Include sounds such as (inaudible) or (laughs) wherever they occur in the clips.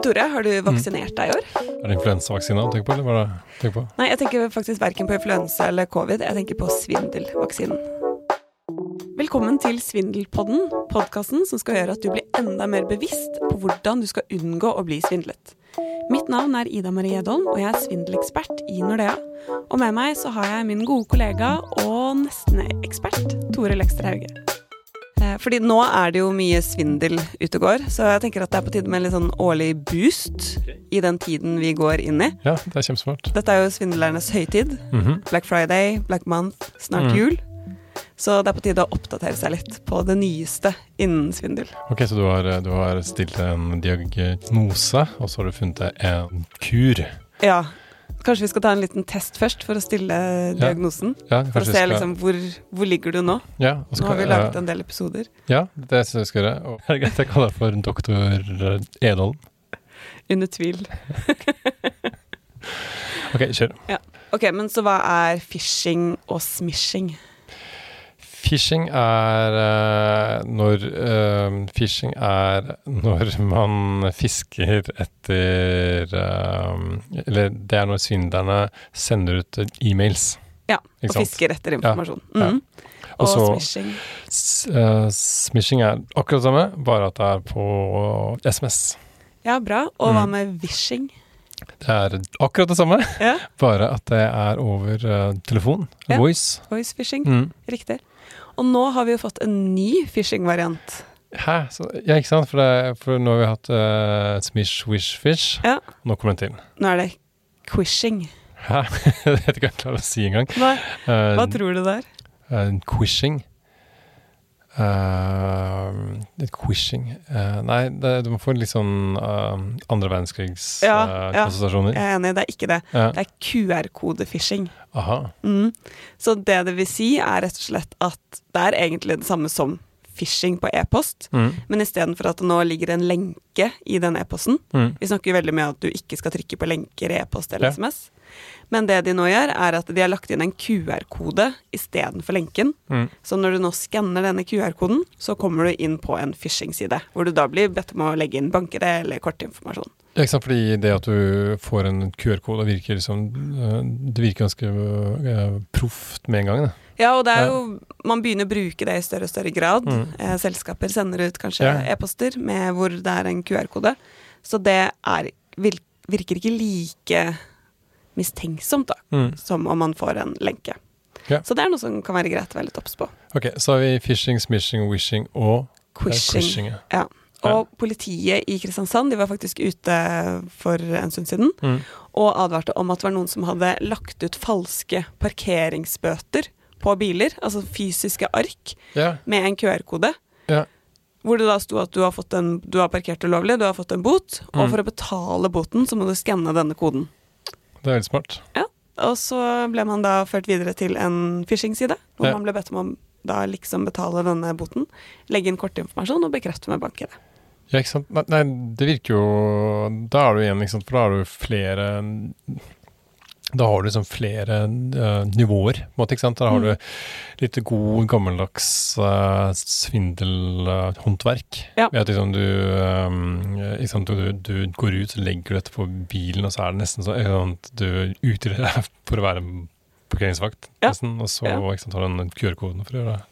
Du Tore, har du vaksinert deg i år? Er det influensavaksina du tenker på, eller hva er det du tenker på? Nei, jeg tenker faktisk verken på influensa eller covid. Jeg tenker på svindelvaksinen. Velkommen til Svindelpodden, podkasten som skal gjøre at du blir enda mer bevisst på hvordan du skal unngå å bli svindlet. Mitt navn er Ida Marie Edholm, og jeg er svindelekspert i Nordea. Og med meg så har jeg min gode kollega og nesten-ekspert Tore Lekster Hauge. Eh, Fordi nå er det jo mye svindel ute og går, så jeg tenker at det er på tide med en litt sånn årlig boost i den tiden vi går inn i. Ja, det er kjempesmart. Dette er jo svindlernes høytid. Mhm. Black Friday, Black Month, snart Mm. jul. Så det er på tide å oppdatere seg litt på det nyeste innen svindel. Ok, så du har, du har stilt en diagnose, og så har du funnet en kur. Ja. Kanskje vi skal ta en liten test først for å stille diagnosen? Ja, For å se skal, liksom hvor, hvor ligger du nå? ja, skal, Nå har vi laget en del episoder. Ja, det syns jeg vi skal gjøre. Og er det greit jeg kaller deg for doktor Edholm? Under tvil. (laughs) Ok, kjør. Ok, men så hva er phishing og smishing? Phishing er eh, når eh, Phishing er (laughs) når man fisker etter eh, Eller det er når svindlerne sender ut e-mails. Ja, og fisker etter informasjon. ja. Mhm. Og Og så smishing. Smishing er akkurat det samme, bare at det er på SMS. Ja, bra. Og hva Mm. med wishing? Det er akkurat det samme, Ja, (laughs) bare at det er over telefon. Ja. Voice. voice phishing. Mm. Riktig. Og nå har vi jo fått en ny phishing-variant. Hæ? Så, ja, ikke sant? For, det, for nå har vi hatt uh, Smish Wish Fish. Ja. Nå kommer den til. Nå er det quishing. Hæ? (laughs) det vet ikke hva jeg klarer å si engang. Hva, Uh, hva tror du det er? uh, quishing. Uh, quishing uh, Nei, det, du må få litt sånn uh, andre Ja, ja. verdenskrigs-konsentrasjoner. Jeg er enig, det er ikke det. ja. Det er QR-kode-phishing. Mm. Så det det vil si, er rett og slett at det er egentlig det samme som phishing på e-post, Mm. men istedenfor at det nå ligger en lenke i den e-posten Mm. Vi snakker jo veldig mye om at du ikke skal trykke på lenker i e-post eller Ja. SMS. Men det de nå gjør, er at de har lagt inn en QR-kode istedenfor lenken. Mm. Så når du nå skanner denne QR-koden, så kommer du inn på en phishing-side, hvor du da blir bedt om å legge inn banker eller kortinformasjon. Ja, ikke sant? Fordi det at du får en QR-kode, virker liksom uh, Det virker ganske uh, proft med en gang. Da. Ja, og det er jo Man begynner å bruke det i større og større grad. Mm. Eh, selskaper sender ut kanskje Ja. e-poster med hvor det er en QR-kode. Så det er, virker ikke like mistenksomt da, Mm. som om man får en lenke. Ja. Så det er noe som kan være greit å være litt obs på. Ok, så har vi phishing, smishing, wishing og eh, Quishing. quishing. ja. Ja. Og politiet i Kristiansand de var faktisk ute for en stund siden Mm. og advarte om at det var noen som hadde lagt ut falske parkeringsbøter på biler, altså fysiske ark yeah. med en QR-kode. Yeah. Hvor det da sto at du har, fått en, du har parkert ulovlig, du har fått en bot, og Mm. for å betale boten så må du skanne denne koden. det er veldig smart. Ja, Og så ble man da ført videre til en phishing-side, hvor yeah. man ble bedt om å da liksom betale denne boten, legge inn kortinformasjon og bekrefte med banken. Ja, ikke sant? Nei, det virker jo Da er du igjen, ikke sant, for da har du flere Da har du liksom flere uh, nivåer, på en måte, ikke sant. Da har Mm. du litt god, gammeldags uh, svindelhåndverk. Ja. Ved at liksom du, um, ikke sant, du, du går ut, så legger du dette på bilen, og så er det nesten sånn at Du utgir deg for å være parkeringsvakt, Ja. nesten, og så Ja. ikke sant, har du den QR-koden for å gjøre det.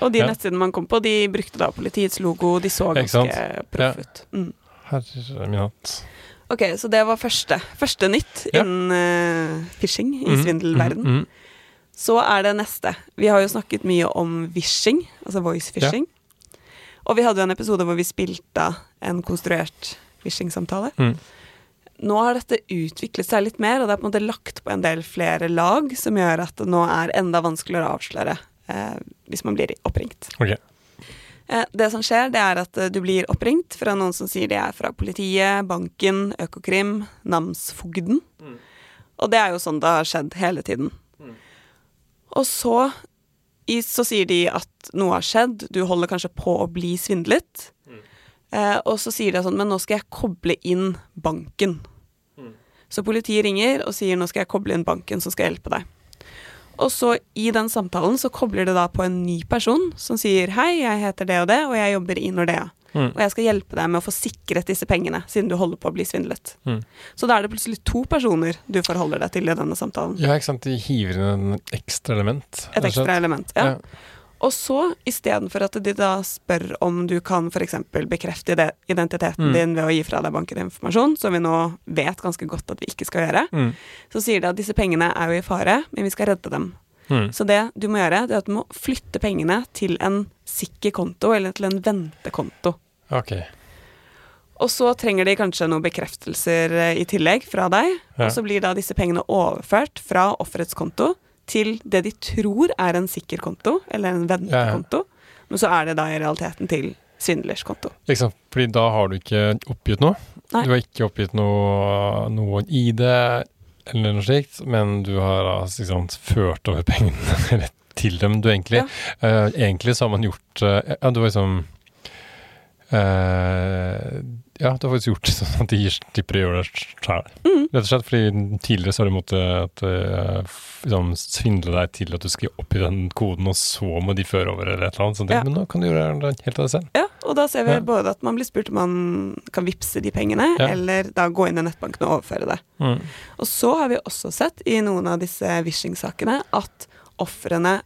Og de Ja. nettsidene man kom på, de brukte da politiets logo, de så Ja, ganske proff ut. Mm. Herre min hatt. Ok, så det var første, første nytt Ja. innen uh, phishing i mm, svindelverden. Mm, mm. Så er det neste. Vi har jo snakket mye om vishing, altså voice phishing. Og vi hadde jo en episode hvor vi spilte en konstruert phishing-samtale. Mm. Nå har dette utviklet seg litt mer, og det er på en måte lagt på en del flere lag, som gjør at det nå er enda vanskeligere å avsløre eh, hvis man blir oppringt. Ok. Eh, det som skjer, det er at eh, du blir oppringt fra noen som sier de er fra politiet, banken, Økokrim, namsfogden. Og det er jo sånn det har skjedd hele tiden. Og så, så sier de at noe har skjedd, du holder kanskje på å bli svindlet. Eh, og så sier de sånn, men nå skal jeg koble inn banken. Så politiet ringer og sier nå skal jeg koble inn banken som skal hjelpe deg. Og så i den samtalen så kobler det da på en ny person som sier hei, jeg heter det og det, og jeg jobber i Nordea. Mm. og jeg skal hjelpe deg med å få sikret disse pengene, siden du holder på å bli svindlet. Mm. Så da er det plutselig to personer du forholder deg til i denne samtalen. Ja, ikke sant. De hiver inn en ekstra element. Et ekstra element. ja. Og så, istedenfor at de da spør om du kan f.eks. bekrefte identiteten Mm. din ved å gi fra deg bankinformasjon, som vi nå vet ganske godt at vi ikke skal gjøre, Mm. så sier de at disse pengene er jo i fare, men vi skal redde dem. Mm. Så det du må gjøre, det er at du må flytte pengene til en sikker konto, eller til en ventekonto. Ok. Og så trenger de kanskje noen bekreftelser eh, i tillegg fra deg, Ja. og så blir da disse pengene overført fra offerets konto til det de tror er en sikker konto, eller en ventekonto, men så er det da i realiteten til svindlers konto. Ikke sant? Fordi da har du ikke oppgitt noe. Nei. Du har ikke oppgitt noe, noe ID eller noe slikt, men du har altså, ikke sant, ført over pengene (laughs) rett til dem, du egentlig. Eh, egentlig så har man gjort uh, Ja, du har liksom eh, Ja, du har faktisk gjort det sånn at de slipper å gjøre det sjøl. Mm. Rett og slett fordi tidligere så har de måttet uh, liksom, svindle deg til at du skal oppgi den koden, og så må de føre over eller et eller annet. Sånt. Ja. Men nå kan du gjøre det helt av deg selv. Ja, og da ser vi Ja. både at man blir spurt om man kan vippse de pengene, Ja. eller da gå inn i nettbanken og overføre det. Mm. Og så har vi også sett i noen av disse Wishing-sakene at ofrene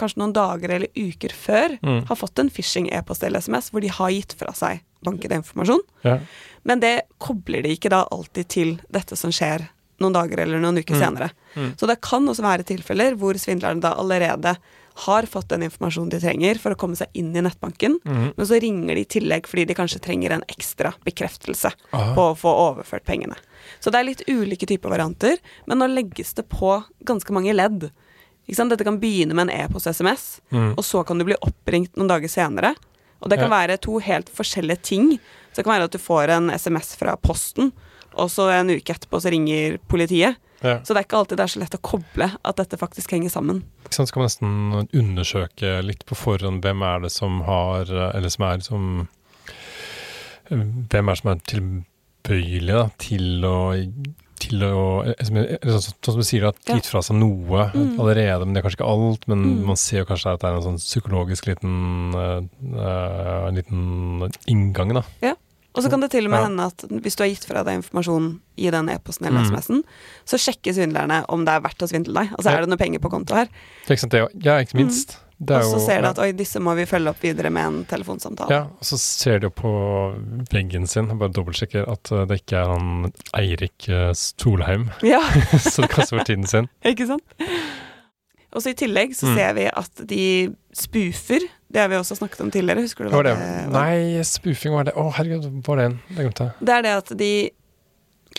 kanskje noen dager eller uker før Mm. har fått en phishing-e-post eller SMS hvor de har gitt fra seg bankede informasjon. Ja. Men det kobler de ikke da alltid til dette som skjer noen dager eller noen uker Mm. senere. Mm. Så det kan også være tilfeller hvor svindlerne da allerede har fått den informasjonen de trenger for å komme seg inn i nettbanken, mm. men så ringer de i tillegg fordi de kanskje trenger en ekstra bekreftelse Aha. på å få overført pengene. Så det er litt ulike typer varianter, men nå legges det på ganske mange ledd. Ikke sant? Dette kan begynne med en e-post-SMS, Mm. og så kan du bli oppringt noen dager senere. Og det kan være to helt forskjellige ting. Så det kan være at du får en SMS fra Posten, og så en uke etterpå så ringer politiet. Ja. Så det er ikke alltid det er så lett å koble at dette faktisk henger sammen. Ikke sant, kan man nesten undersøke litt på forhånd hvem er det som har Eller som er som Hvem er det som er tilbøyelig da, til å til å, eh, som sånn, sånn som du sier, at gitt fra seg noe Mm. allerede, men det er kanskje ikke alt. Men Mm. man ser jo kanskje at det er en sånn psykologisk liten, uh, eh, liten inngang, da. Og så kan det til og med Ja. hende at hvis du har gitt fra deg informasjon i den e-posten eller Mm. SMS-en, så sjekker svindlerne om det er verdt å svindle deg. Altså Ja. er det noe penger på konto her? Det er ikke sant, det, ja, ikke minst. Er Mm. Og så ser de at oi, disse må vi følge opp videre med en telefonsamtale. Ja, og så ser de jo på veggen sin, bare dobbeltsjekker at eh, det ikke er han Eirik Stolheim (laughs) Ja, (laughs) som kaster bort tiden sin. (laughs) ikke sant? Og så i tillegg så Mm. ser vi at de spoofer. Det har vi også snakket om tidligere, husker du Hva var det? var? Nei, spoofing var det. Å, herregud, var det en? Det glemte jeg. Det er det at de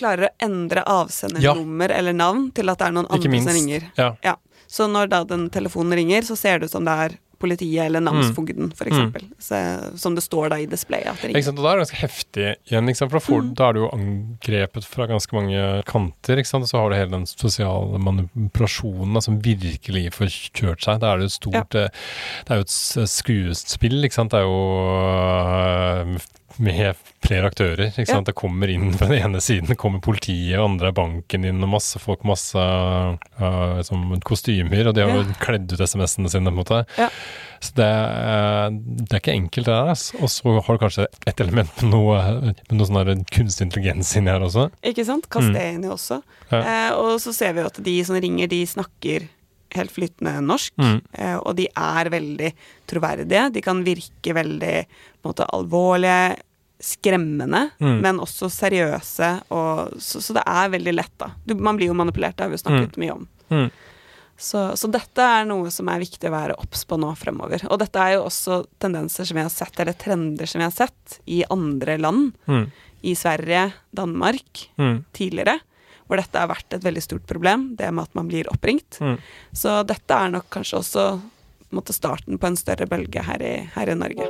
klarer å endre avsendernummer eller navn til at det er noen andre som ringer. Ja. Så når da den telefonen ringer, så ser det ut som det er politiet eller namsfogden, Mm. eksempel. Mm. som det står da i displayet at det Ikke sant? Og da er det ganske heftig igjen, for da, får, Mm. da er du jo angrepet fra ganske mange kanter. Ikke sant? Og så har du hele den sosiale manipulasjonen da, som virkelig får kjørt seg. Da er det jo stort ja. Det er jo et skuespill, ikke sant. Det er jo øh, med flere aktører. ikke sant? Det kommer inn fra den ene siden, kommer politiet, og andre er banken inn, og masse folk, masse uh, som kostymer, og de har jo Ja. kledd ut SMS-ene sine, på en måte. Ja. Så det, det er ikke enkelt, det der. Altså. Og så har du kanskje et element med noe, med noe sånn kunstig intelligens inni her også. Ikke sant? Kast Mm. inn i også. Ja. Eh, og så ser vi jo at de som ringer, de snakker helt flytende norsk. Mm. Eh, og de er veldig troverdige. De kan virke veldig måte alvorlige, skremmende, Mm. men også seriøse. Og, så, så det er veldig lett, da. Du, man blir jo manipulert, det har vi jo snakket mye om. Mm. Så, så dette er noe som er viktig å være obs på nå fremover. Og dette er jo også tendenser som jeg har sett, eller trender som jeg har sett i andre land. Mm. I Sverige, Danmark, Mm. tidligere. Hvor dette har vært et veldig stort problem, det med at man blir oppringt. Mm. Så dette er nok kanskje også måtte, starten på en større bølge her i, her i Norge.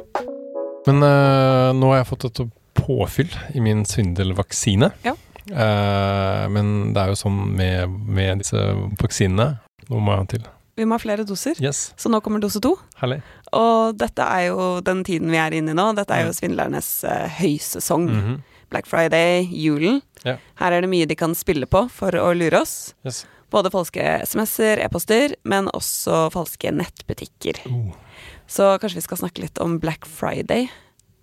Men uh, nå har jeg fått et påfyll i min svindelvaksine. Ja. Uh, men det er jo sånn med, med disse vaksinene. Nå må jeg ha til. Vi må ha flere doser, Yes, så nå kommer dose to. herlig. Og dette er jo den tiden vi er inne i nå. Dette er jo Mm. svindlernes uh, høysesong. Mhm. Black Friday, julen. Ja. Her er det mye de kan spille på for å lure oss. Yes. Både falske SMS-er, e-poster, men også falske nettbutikker. Oh. Så kanskje vi skal snakke litt om Black Friday.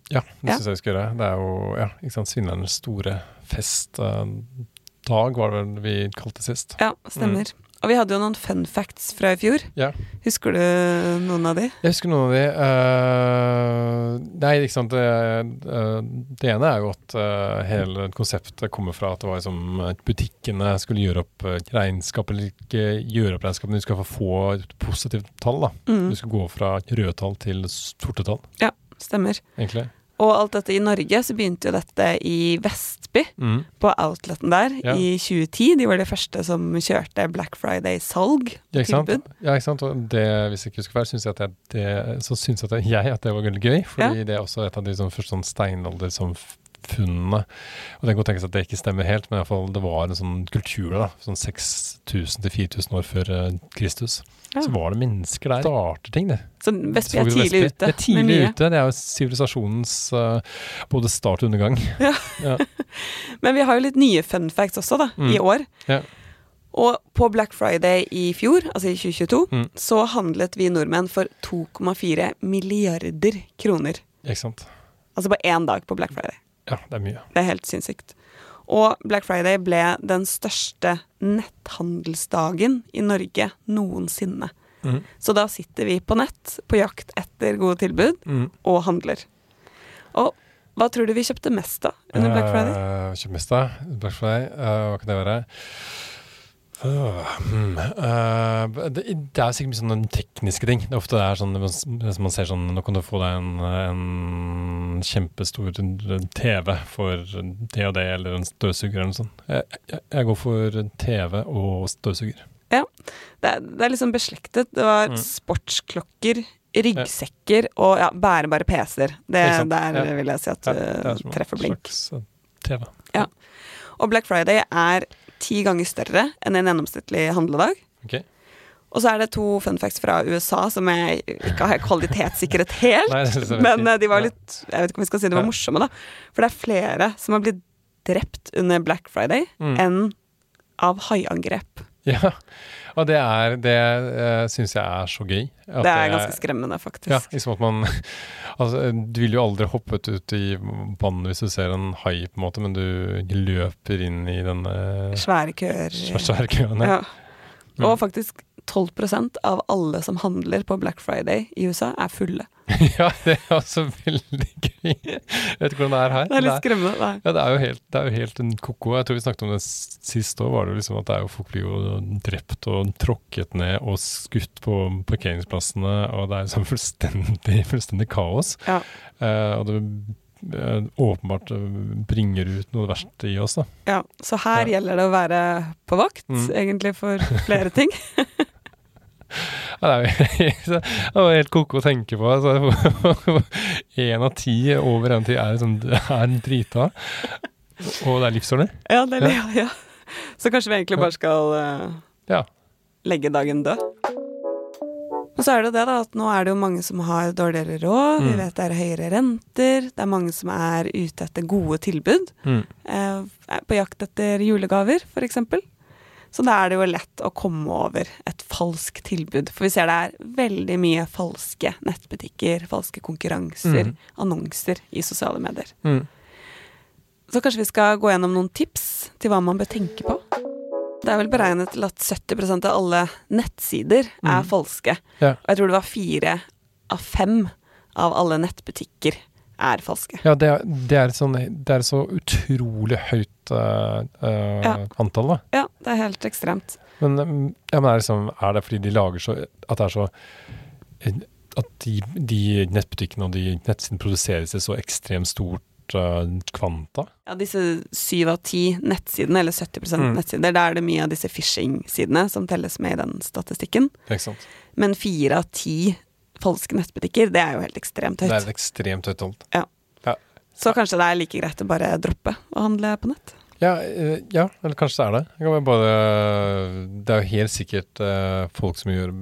Ja, det Ja. syns jeg vi skal gjøre. Det er jo ja, ikke sant, svindlernes store festdag, var det vel vi kalte sist. Ja, stemmer. Og vi hadde jo noen fun facts fra i fjor. Ja. Husker du noen av de? Jeg husker noen av de. Uh, nei, ikke sant. Det, uh, det ene er jo at uh, hele konseptet kommer fra at det var liksom at butikkene skulle gjøre opp eh, regnskap, eller ikke gjøre opp regnskap, men du skal få få et positivt tall. da. Mm, Du skal gå fra røde tall til sorte tall, Ja, stemmer. egentlig. Og alt dette i Norge, så begynte jo dette i Vestby, Mm. på outleten der, Ja. i 2010. De var de første som kjørte Black Friday-salg. Ja, ikke sant? Tilbud. Ja, ikke sant? Og det, hvis jeg ikke husker feil, synes jeg at det, det, så syns jeg, (laughs) at det var veldig gøy. Fordi det er også et av de sånn, første sånn steinalder som funnene. Og det kan godt tenkes at det ikke stemmer helt, men i hvert fall det var en sånn kultur da, sånn 6000-4000 år før eh, Kristus. Ja. Så var det mennesker der. Starter ting, det. Så Vestby er tidlig ute. Det er tidlig ute. Det er jo sivilisasjonens uh, både start og undergang. (laughs) Men vi har jo litt nye fun facts også, da, Mm. i år. Ja. Og på Black Friday i fjor, altså i 2022, Mm. så handlet vi nordmenn for 2,4 milliarder kroner. Ikke sant? Altså på én dag på Black Friday. Ja, det er mye. Det er helt sinnssykt. Og Black Friday ble den største netthandelsdagen i Norge noensinne. Mm. Så da sitter vi på nett på jakt etter gode tilbud Mm. og handler. Og hva tror du vi kjøpte mest da under Black Friday? Uh, kjøpte mest da? Black Friday, uh, hva kan det være? Øh, hmm, eh, det, er sikkert mye sånne tekniske ting. Det er ofte det er sånn, hvis man ser sånn, nå kan du få deg en, en kjempestor TV for det og det, eller en støvsuger eller noe sånt. Jeg, jeg, jeg går for TV og støvsuger. Det er, det er liksom beslektet. Det var Mm. sportsklokker, ryggsekker og ja, bærebare PC-er. Det, er der Ja. vil jeg si at du som en treffer blink. slags, TV. TV. Og Black Friday er ti ganger større enn en gjennomsnittlig handledag. Okay. Og så er det to fun facts fra USA som jeg ikke har kvalitetssikret helt. (laughs) Nei, Men eh, de var litt Jeg vet ikke om vi skal si de var Ja. morsomme, da. For det er flere som har blitt drept under Black Friday Mm. enn av haiangrep. Ja, og det er Det uh, syns jeg er så gøy. Det er ganske skremmende, faktisk. Ja, liksom at man (laughs) Altså, du ville jo aldri hoppet ut i vannet hvis du ser en hai, på en måte, men du løper inn i denne Svære køer. svære køen. Ja. Mm. Og faktisk 12% av alle som handler på Black Friday i USA, er fulle. (laughs) ja, det er også veldig gøy. Jeg vet ikke hvordan det er her. Det er litt skremmende. Nei. Ja, det er jo helt, det er jo helt en ko-ko. Jeg tror vi snakket om det sist òg. Var det jo liksom at det er jo folk blir jo drept og tråkket ned og skutt på parkeringsplassene, og det er sånn (laughs) fullstendig, fullstendig kaos. Ja. Uh, og det eh, åpenbart eh, bringer ut noe verst i oss, da. Ja, så her Ja. gjelder det å være på vakt, Mm. egentlig, for flere ting. (laughs) Det er (laughs) var helt ko-ko å tenke på. Altså, (laughs) Én av ti over en av ti er, liksom, er drita, og det er livsårlig. Ja, det er, ja. ja. Så kanskje vi egentlig bare skal uh, Ja. legge dagen død. Men så er det jo det, da, at nå er det jo mange som har dårligere råd. Vi Mm. vet det er høyere renter. Det er mange som er ute etter gode tilbud. Mm. Eh, på jakt etter julegaver, f.eks. Så da er det jo lett å komme over et falskt tilbud. For vi ser det er veldig mye falske nettbutikker, falske konkurranser, Mm. annonser i sosiale medier. Mm. Så kanskje vi skal gå gjennom noen tips til hva man bør tenke på. Det er vel beregnet til at 70% av alle nettsider er Mm. falske. Ja. Og jeg tror det var fire av fem av alle nettbutikker er falske. Ja, det er, det er, sånn, det er så utrolig høyt eh, eh, Ja. antall, da. Ja, det er helt ekstremt. Men, mm, ja, men er, det liksom, er det fordi de lager så At det er så At de, de nettbutikkene og de nettsidene produseres i så ekstremt stort eh, kvanta? Ja, disse syv av ti nettsidene, eller 70 Mm. nettsider, da er det mye av disse phishing-sidene som telles med i den statistikken. Men fire av ti falske nettbutikker, det er jo helt ekstremt høyt. Det er høyt. ekstremt høyt tall. Så kanskje det er like greit å bare droppe å handle på nett. Ja, eh, ja, eller kanskje det er det. Det, bare, det er jo helt sikkert eh, folk som gjør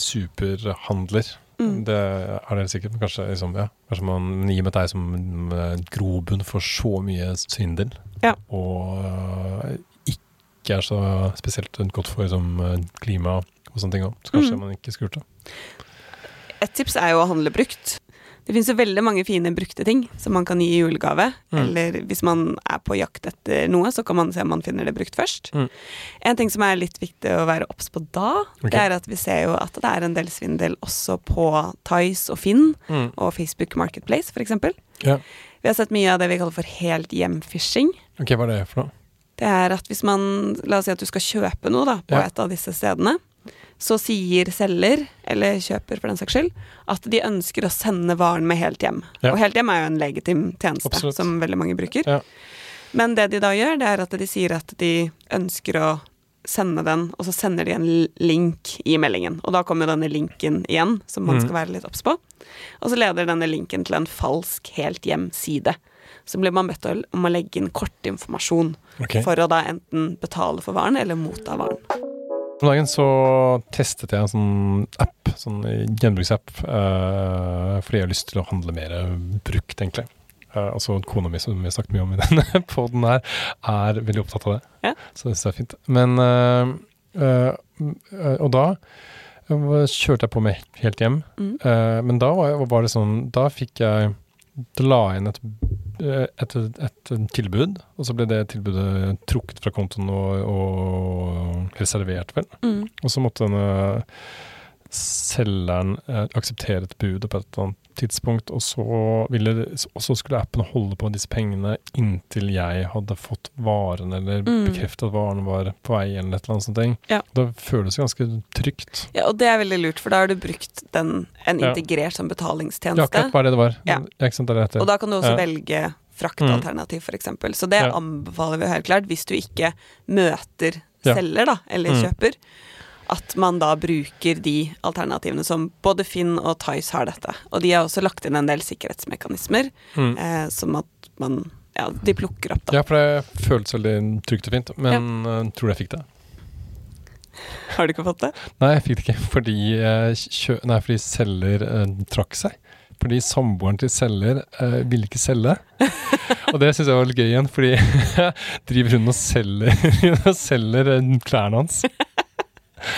superhandler. Mm. Det er det helt sikkert, men kanskje, liksom, ja, kanskje man gir med deg som eh, grobunn for så mye svindel. Ja. Og ikke er så spesielt godt for liksom, klima og sånne ting òg. Så kanskje Mm. man ikke det. Et tips er jo å handle brukt. Det finnes jo veldig mange fine brukte ting som man kan gi i julegave. Mm. Eller hvis man er på jakt etter noe, så kan man se om man finner det brukt først. Mm. En ting som er litt viktig å være obs på da, okay. det er at vi ser jo at det er en del svindel også på Tice og Finn Mm. og Facebook Marketplace, f.eks. Ja. Vi har sett mye av det vi kaller for helt hjem-phishing. Ok, hva er det for noe? Det er at hvis man La oss si at du skal kjøpe noe da, på Ja. et av disse stedene. Så sier selger, eller kjøper for den saks skyld, at de ønsker å sende varen med helt hjem. Ja. Og helt hjem er jo en legitim tjeneste Absolutt. som veldig mange bruker. Ja. Men det de da gjør, det er at de sier at de ønsker å sende den, og så sender de en link i meldingen. Og da kommer jo denne linken igjen, som man mm. skal være litt obs på. Og så leder denne linken til en falsk helt hjem-side. Så blir man bedt om å legge inn kortinformasjon okay. for å da enten betale for varen eller motta varen. Om dagen så testet jeg en sånn app, sånn gjenbruksapp, uh, fordi jeg har lyst til å handle mer brukt, egentlig. Uh, altså Kona mi, som vi har snakket mye om i (laughs) denne poden her, er veldig opptatt av det. Ja. Så det synes jeg er fint. Men uh, Og da kjørte jeg på meg helt hjem. Mm. Men da var, var det sånn Da fikk jeg Da la jeg inn et, et, et, tilbud, og så ble det tilbudet trukket fra kontoen og, og reservert, vel. Mm. Og så måtte denne selgeren eh, akseptere et bud på et eller annet tidspunkt, og så, ville, og så skulle appen holde på disse pengene inntil jeg hadde fått varen, eller Mm. bekreftet at varen var på vei, eller et eller annet sånt. Ja. Det føles ganske trygt. Ja, og det er veldig lurt, for da har du brukt den, en integrert sånn betalingstjeneste. Ja, akkurat hva det det var. Ja. Det det. Og da kan du også velge fraktalternativ, for eksempel. Så det anbefaler vi helt klart hvis du ikke møter selger, da, eller Mm. kjøper. At man da bruker de alternativene som både Finn og Tice har dette. Og de har også lagt inn en del sikkerhetsmekanismer, Mm. eh, som at man Ja, de plukker opp, da. Ja, for det føltes veldig trygt og fint, men jeg tror jeg fikk det. Har du ikke fått det? Nei, jeg fikk det ikke fordi, eh, kjø nei, fordi selger eh, trakk seg. Fordi samboeren til selger eh, ville ikke selge. (laughs) og det syns jeg var litt gøy igjen, fordi (laughs) driver hun og selger, og selger eh, klærne hans.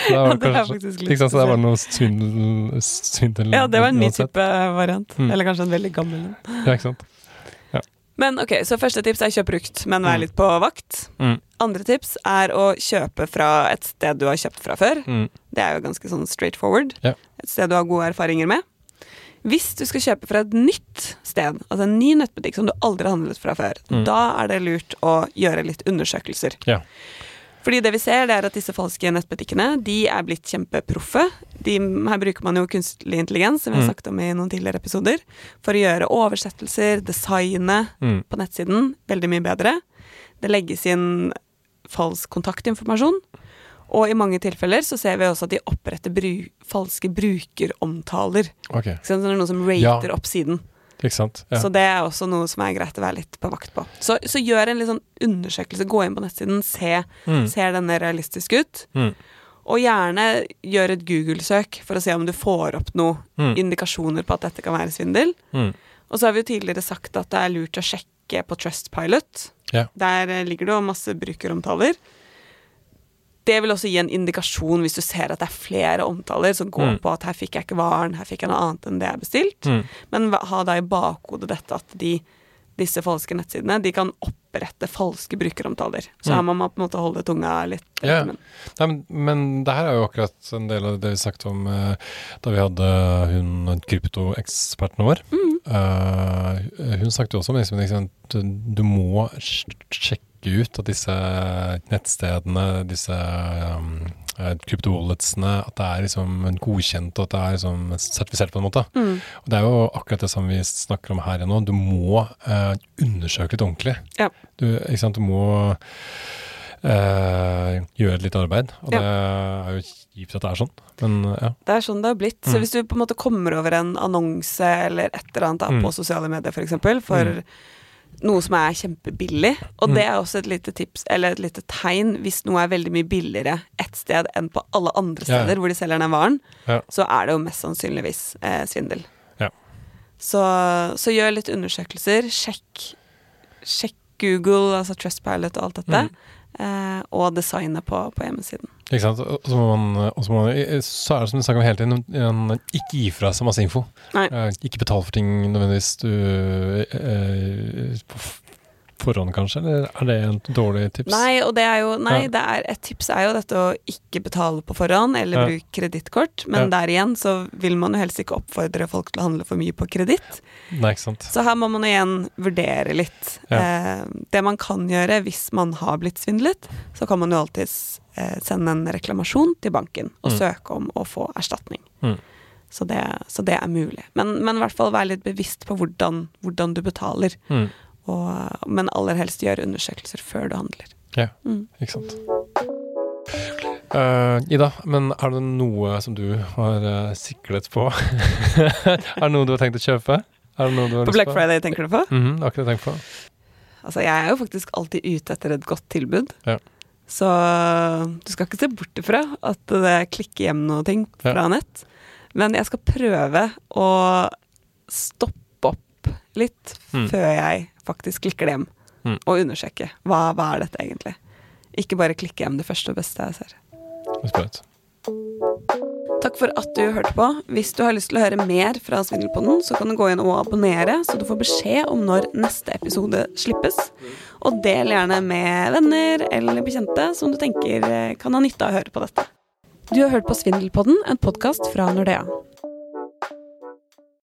Det var Ja, det faktisk litt sant, så det var noe svindel, svindel Ja, det var en ny type variant. Mm. Eller kanskje en veldig gammel en. Ja, ikke sant. Men ok, så første tips er kjøp brukt, men vær Mm. litt på vakt. Mm. Andre tips er å kjøpe fra et sted du har kjøpt fra før. Mm. Det er jo ganske sånn straight forward. Ja. Et sted du har gode erfaringer med. Hvis du skal kjøpe fra et nytt sted, altså en ny nettbutikk som du aldri har handlet fra før, Mm. da er det lurt å gjøre litt undersøkelser. Ja. Fordi det vi ser, det er at disse falske nettbutikkene de er blitt kjempeproffe. De, her bruker man jo kunstig intelligens, som vi har Mm. sagt om i noen tidligere episoder, for å gjøre oversettelser, designe Mm. på nettsiden veldig mye bedre. Det legges inn falsk kontaktinformasjon. Og i mange tilfeller så ser vi også at de oppretter bru falske brukeromtaler. Okay. Så det er noen som rater Ja. opp siden. Ja. Så det er også noe som er greit å være litt på vakt på. Så, så gjør en litt sånn undersøkelse, gå inn på nettsiden, se Mm. ser denne realistisk ut. Mm. Og gjerne gjør et Google-søk for å se om du får opp noen Mm. indikasjoner på at dette kan være svindel. Mm. Og så har vi jo tidligere sagt at det er lurt å sjekke på Trustpilot. Ja. Der eh, ligger det jo masse brukeromtaler. Det vil også gi en indikasjon hvis du ser at det er flere omtaler som går Mm. på at her fikk jeg ikke varen, her fikk jeg noe annet enn det jeg bestilt. Mm. Men ha da i bakhodet dette at de, disse falske nettsidene de kan opprette falske brukeromtaler. Så Mm. her må man på en måte holde tunga litt Ja. rett. Nei, men, men det her er jo akkurat en del av det vi snakket om eh, da vi hadde hun kryptoeksperten vår. Eh, hun snakket jo også om liksom, du, må sj- sjekke ut at disse nettstedene, disse um, eh, kryptowalletsene, at det er liksom godkjent og at det er liksom sertifisert på en måte. Mm. Og det er jo akkurat det som vi snakker om her nå. Du må uh, undersøke litt ordentlig. Ja. Du, ikke sant? du må eh, gjøre litt arbeid. Og Ja. det er jo kjipt at det er sånn, men ja. Det er sånn det har blitt. Så Mm. hvis du på en måte kommer over en annonse eller et eller annet da, Mm. på sosiale medier f.eks. For, eksempel, for Mm. Noe som er kjempebillig, og Mm. det er også et lite tips eller et lite tegn hvis noe er veldig mye billigere ett sted enn på alle andre steder ja. hvor de selger den varen, Ja. så er det jo mest sannsynligvis eh, svindel. Ja. Så, så gjør litt undersøkelser. Sjekk, sjekk Google, altså Trustpilot og alt dette. Mm. Eh, og designet på, på hjemmesiden. Ikke sant? Og så, må man, og så, må man, så er det som du snakker om hele tiden, en- ikke gi fra seg masse info. Nei. Eh, ikke betal for ting nødvendigvis du eh, f- forhånd, kanskje? Eller er det en dårlig tips? Nei, det er jo Nei, Ja. det er, et tips er jo dette å ikke betale på forhånd, eller Ja. bruke kredittkort. Men Ja. der igjen så vil man jo helst ikke oppfordre folk til å handle for mye på kreditt. Så her må man igjen vurdere litt. Eh, det man kan gjøre hvis man har blitt svindlet, så kan man jo alltids eh, sende en reklamasjon til banken og Mm. søke om å få erstatning. Mm. Så, det, så det er mulig. Men, men i hvert fall være litt bevisst på hvordan, hvordan du betaler. Mm. Og, men aller helst gjøre undersøkelser før du handler. Ja, Mm. ikke sant. Uh, Ida, men er det noe som du har uh, siklet på? (laughs) er det noe du har tenkt å kjøpe? På Black? Friday tenker du på? Mm -hmm, akkurat tenkt på. Altså, jeg er jo faktisk alltid ute etter et godt tilbud. Ja. Så du skal ikke se bort ifra at det klikker hjem noe ting Ja. fra nett. Men jeg skal prøve å stoppe opp litt Mm. før jeg faktisk klikker det hjem. Mm. Og undersjekke. hva, hva er dette egentlig. Ikke bare klikke hjem det første og beste jeg ser. Er sprøtt. Takk for at du hørte på. Hvis du har lyst til å høre mer fra Svindelpodden, så kan du gå inn og abonnere, så du får beskjed om når neste episode slippes. Og del gjerne med venner eller bekjente som du tenker kan ha nytte av å høre på dette. Du har hørt på Svindelpodden, en podkast fra Nordea.